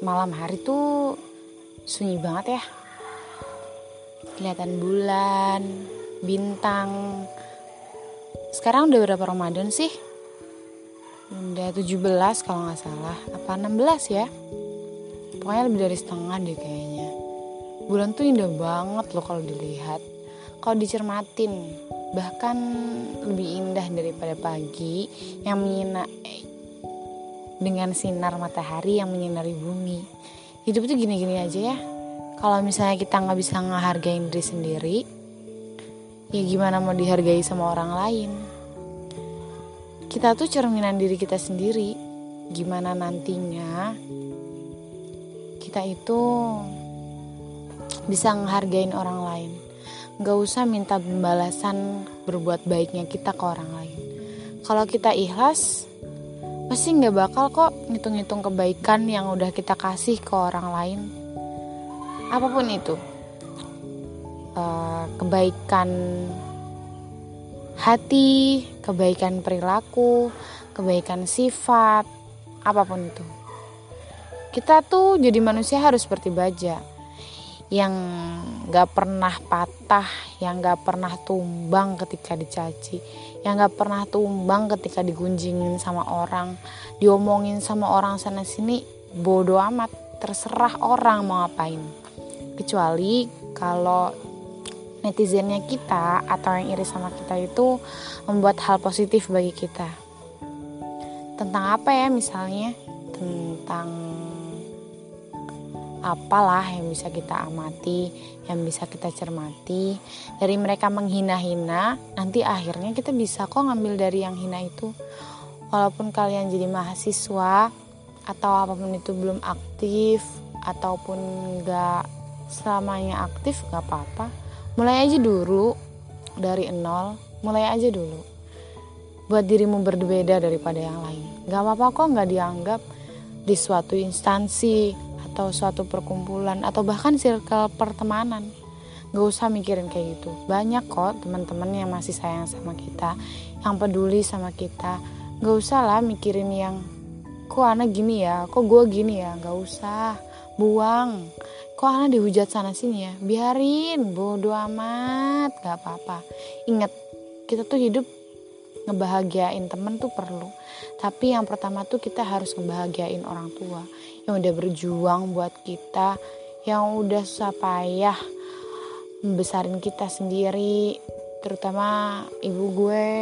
malam hari tuh sunyi banget ya. Kelihatan bulan bintang. Sekarang udah berapa Ramadan sih? Udah 17 kalau nggak salah. Apa 16 ya? Pokoknya lebih dari setengah deh kayaknya. Bulan tuh indah banget loh kalau dilihat. Kalau dicermatin bahkan lebih indah daripada pagi. Yang menyina dengan sinar matahari yang menyinari bumi. Hidup tuh gini-gini aja ya. Kalau misalnya kita nggak bisa ngehargain diri sendiri ya gimana mau dihargai sama orang lain? Kita tuh cerminan diri kita sendiri. Gimana nantinya kita itu bisa ngehargain orang lain? Gak usah minta pembalasan berbuat baiknya kita ke orang lain. Kalau kita ikhlas pasti nggak bakal kok ngitung-ngitung kebaikan yang udah kita kasih ke orang lain? Apa pun itu. Uh, kebaikan hati kebaikan perilaku kebaikan sifat apa pun itu. Kita tuh jadi manusia harus seperti baja yang gak pernah patah, yang gak pernah tumbang ketika dicaci, yang gak pernah tumbang ketika digunjingin sama orang, diomongin sama orang sana sini, bodoh amat, terserah orang mau ngapain. Kecuali kalau netizennya kita atau yang iri sama kita itu membuat hal positif bagi kita. Tentang apa ya misalnya? Tentang apalah yang bisa kita amati, yang bisa kita cermati. Dari mereka menghina-hina, nanti akhirnya kita bisa kok ngambil dari yang hina itu. Walaupun kalian jadi mahasiswa atau apa pun itu belum aktif ataupun enggak selamanya aktif nggak apa-apa. Mulai aja dulu dari nol, mulai aja dulu. Buat dirimu berbeda daripada yang lain. Gak apa-apa kok nggak dianggap di suatu instansi atau suatu perkumpulan atau bahkan circle pertemanan. Gak usah mikirin kayak gitu. Banyak kok teman-teman yang masih sayang sama kita yang peduli sama kita. Gak usah lah mikirin yang kok anak gini ya? Kok gue gini ya? Gak usah. Buang. Kok anak dihujat sana sini ya? Biarin. Bodo amat. Gak apa-apa. Ingat kita tuh hidup ngebahagiain temen tuh perlu. Tapi yang pertama tuh kita harus ngebahagiain orang tua yang udah berjuang buat kita yang udah susah payah membesarin kita sendiri terutama ibu gue.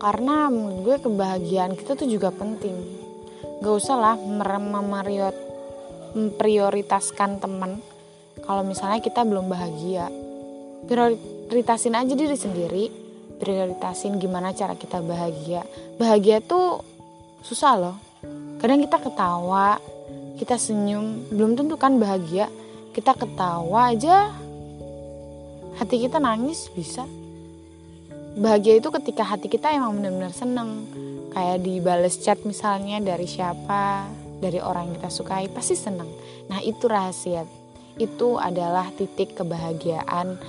Karena menurut gue kebahagiaan kita tuh juga penting. Gak usah lah memprioritaskan temen. Kalau misalnya kita belum bahagia prioritasin aja diri sendiri. Prioritasin gimana cara kita bahagia. Bahagia tuh susah loh. Kadang kita ketawa kita senyum belum tentu kan bahagia. Kita ketawa aja hati kita nangis bisa. Bahagia itu ketika hati kita emang benar-benar seneng. Kayak dibales chat misalnya dari siapa dari orang yang kita sukai pasti seneng. Nah itu rahasia. Itu adalah titik kebahagiaan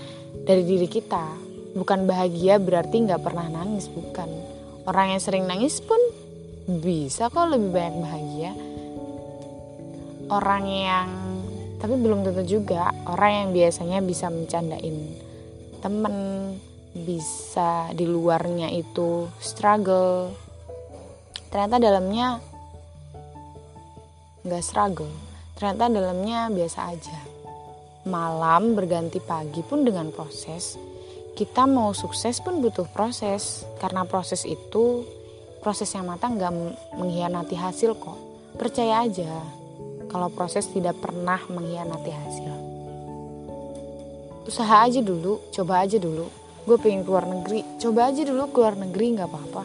dari diri kita. Bukan bahagia berarti nggak pernah nangis bukan. Orang yang sering nangis pun bisa kok lebih banyak bahagia. Orang yang tapi belum tentu juga orang yang biasanya bisa mencandain temen bisa di luarnya itu struggle. Ternyata dalamnya nggak struggle ternyata dalamnya biasa aja malam berganti pagi pun dengan proses. Kita mau sukses pun butuh proses. Karena proses itu proses yang matang nggak mengkhianati hasil kok. Percaya aja kalau proses tidak pernah mengkhianati hasil. Usaha aja dulu coba aja dulu. Gue pengen keluar negeri coba aja dulu keluar negeri nggak apa-apa.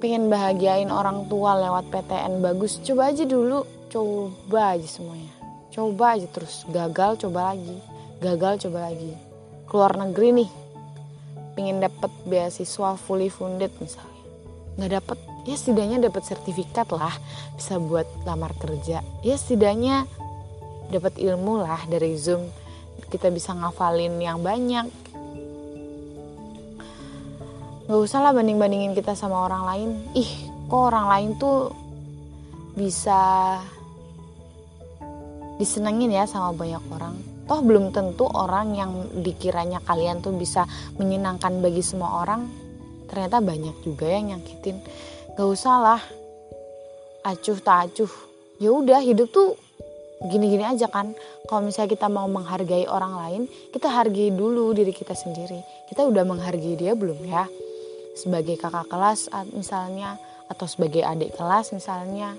Pengen bahagiain orang tua lewat PTN bagus coba aja dulu. Coba aja semuanya coba aja terus gagal coba lagi gagal coba lagi. Keluar negeri nih pengen dapet beasiswa fully funded misalnya. Nggak dapet ya setidaknya dapat sertifikat lah bisa buat lamar kerja. Ya setidaknya dapat ilmu lah dari zoom kita bisa ngafalin yang banyak. Nggak usah lah banding bandingin kita sama orang lain. Ih kok orang lain tuh bisa disenengin ya sama banyak orang. Toh belum tentu orang yang dikiranya kalian tuh bisa menyenangkan bagi semua orang ternyata banyak juga yang nyakitin. Gak usah lah. Acuh tak acuh. Ya udah hidup tuh gini-gini aja kan. Kalau misalnya kita mau menghargai orang lain kita hargai dulu diri kita sendiri. Kita udah menghargai dia belum ya? Sebagai kakak kelas misalnya atau sebagai adik kelas misalnya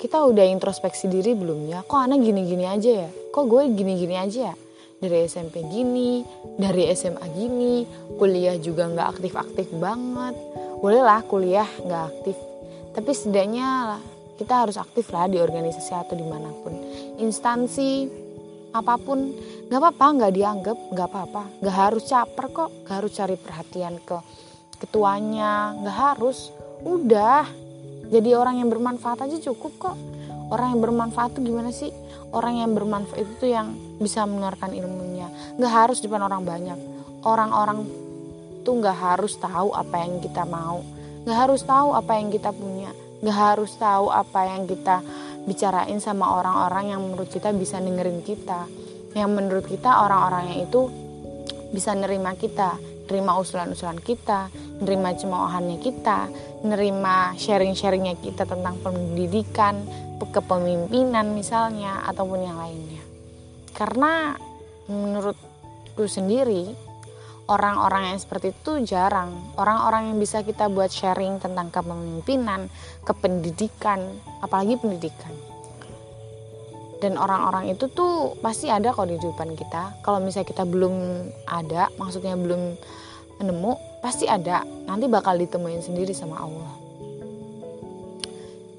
kita udah introspeksi diri belum ya? Kok anak gini-gini aja ya? Kok gue gini-gini aja ya? Dari SMP gini dari SMA gini kuliah juga nggak aktif-aktif banget. Bolehlah kuliah nggak aktif. Tapi setidaknya kita harus aktif lah di organisasi atau di mana pun. Instansi apa pun nggak apa-apa nggak dianggap nggak apa-apa. Nggak harus caper kok nggak harus cari perhatian ke ketuanya nggak harus. Udah jadi orang yang bermanfaat aja cukup kok. Orang yang bermanfaat tuh gimana sih? Orang yang bermanfaat itu tuh yang bisa menularkan ilmunya. Nggak harus depan orang banyak. Orang-orang tuh nggak harus tahu apa yang kita mau. Nggak harus tahu apa yang kita punya. Nggak harus tahu apa yang kita bicarain sama orang-orang yang menurut kita bisa dengerin kita. Yang menurut kita orang-orangnya itu bisa nerima kita nerima usulan-usulan kita, nerima cemoohannya kita, nerima sharing-sharingnya kita tentang pendidikan, kepemimpinan misalnya, ataupun yang lainnya. Karena menurutku sendiri, orang-orang yang seperti itu jarang. Orang-orang yang bisa kita buat sharing tentang kepemimpinan, kependidikan, apalagi pendidikan dan orang-orang itu tuh pasti ada kok di kehidupan kita kalau misalnya kita belum ada maksudnya belum nemu pasti ada. Nanti bakal ditemuin sendiri sama Allah.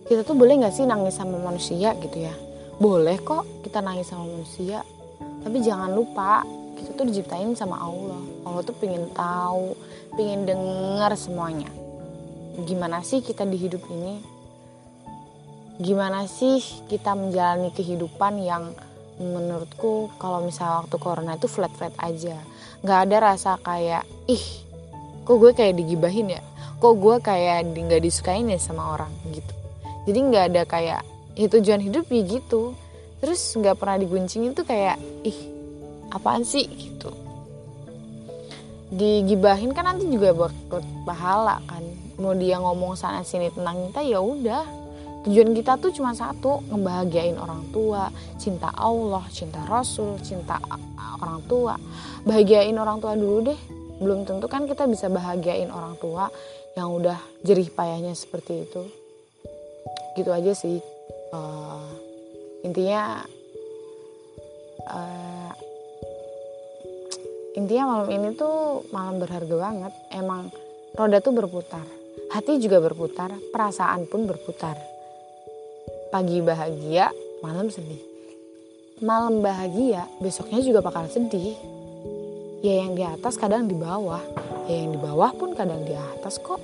Kita tuh boleh nggak sih nangis sama manusia gitu ya? Boleh kok kita nangis sama manusia. Tapi jangan lupa kita tuh diciptain sama Allah. Allah tuh pengen tahu pengen dengar semuanya. Gimana sih kita di hidup ini? Gimana sih kita menjalani kehidupan yang menurutku kalau misalnya waktu corona itu flat flat aja. Nggak ada rasa kayak ih kok gue kayak digibahin ya? Kok gue kayak nggak disukain ya sama orang? Gitu. Jadi nggak ada kayak ya tujuan hidup ya gitu. Terus nggak pernah diguncing itu kayak ih apaan sih? Gitu. Digibahin kan nanti juga buat pahala kan. Mau dia ngomong sana sini tentang kita ya udah tujuan kita tuh cuma satu ngebahagiain orang tua cinta Allah cinta Rasul cinta orang tua. Bahagiain orang tua dulu deh. Belum tentu kan kita bisa bahagiain orang tua yang udah jerih payahnya seperti itu. Gitu aja sih. Uh, intinya uh, intinya malam ini tuh malam berharga banget. Emang roda tuh berputar hati juga berputar perasaan pun berputar pagi bahagia, malam sedih. Malam bahagia, besoknya juga bakal sedih. Ya yang di atas kadang di bawah, ya yang di bawah pun kadang di atas kok.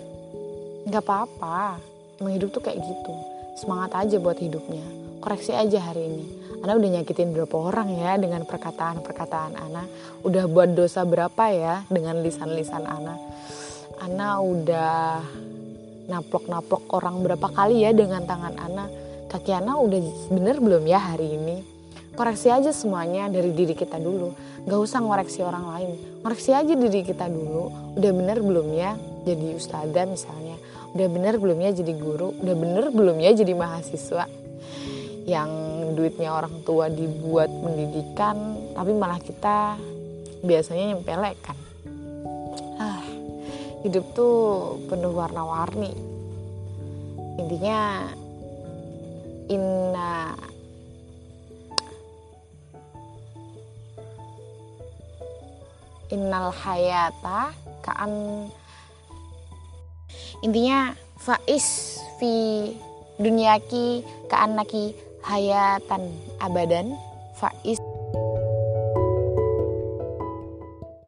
Gak apa-apa, emang hidup tuh kayak gitu. Semangat aja buat hidupnya, koreksi aja hari ini. Ana udah nyakitin berapa orang ya dengan perkataan-perkataan Ana. Udah buat dosa berapa ya dengan lisan-lisan Ana. Ana udah naplok-naplok orang berapa kali ya dengan tangan Ana kaki Ana udah bener belum ya hari ini? Koreksi aja semuanya dari diri kita dulu. Gak usah ngoreksi orang lain. Ngoreksi aja diri kita dulu. Udah bener belum ya jadi ustazah misalnya. Udah bener belum ya jadi guru. Udah bener belum ya jadi mahasiswa. Yang duitnya orang tua dibuat pendidikan. Tapi malah kita biasanya nyempelek kan. Ah, hidup tuh penuh warna-warni. Intinya inna. Innal hayata kaan. Intinya faiz fi dunyaki naki hayatan abadan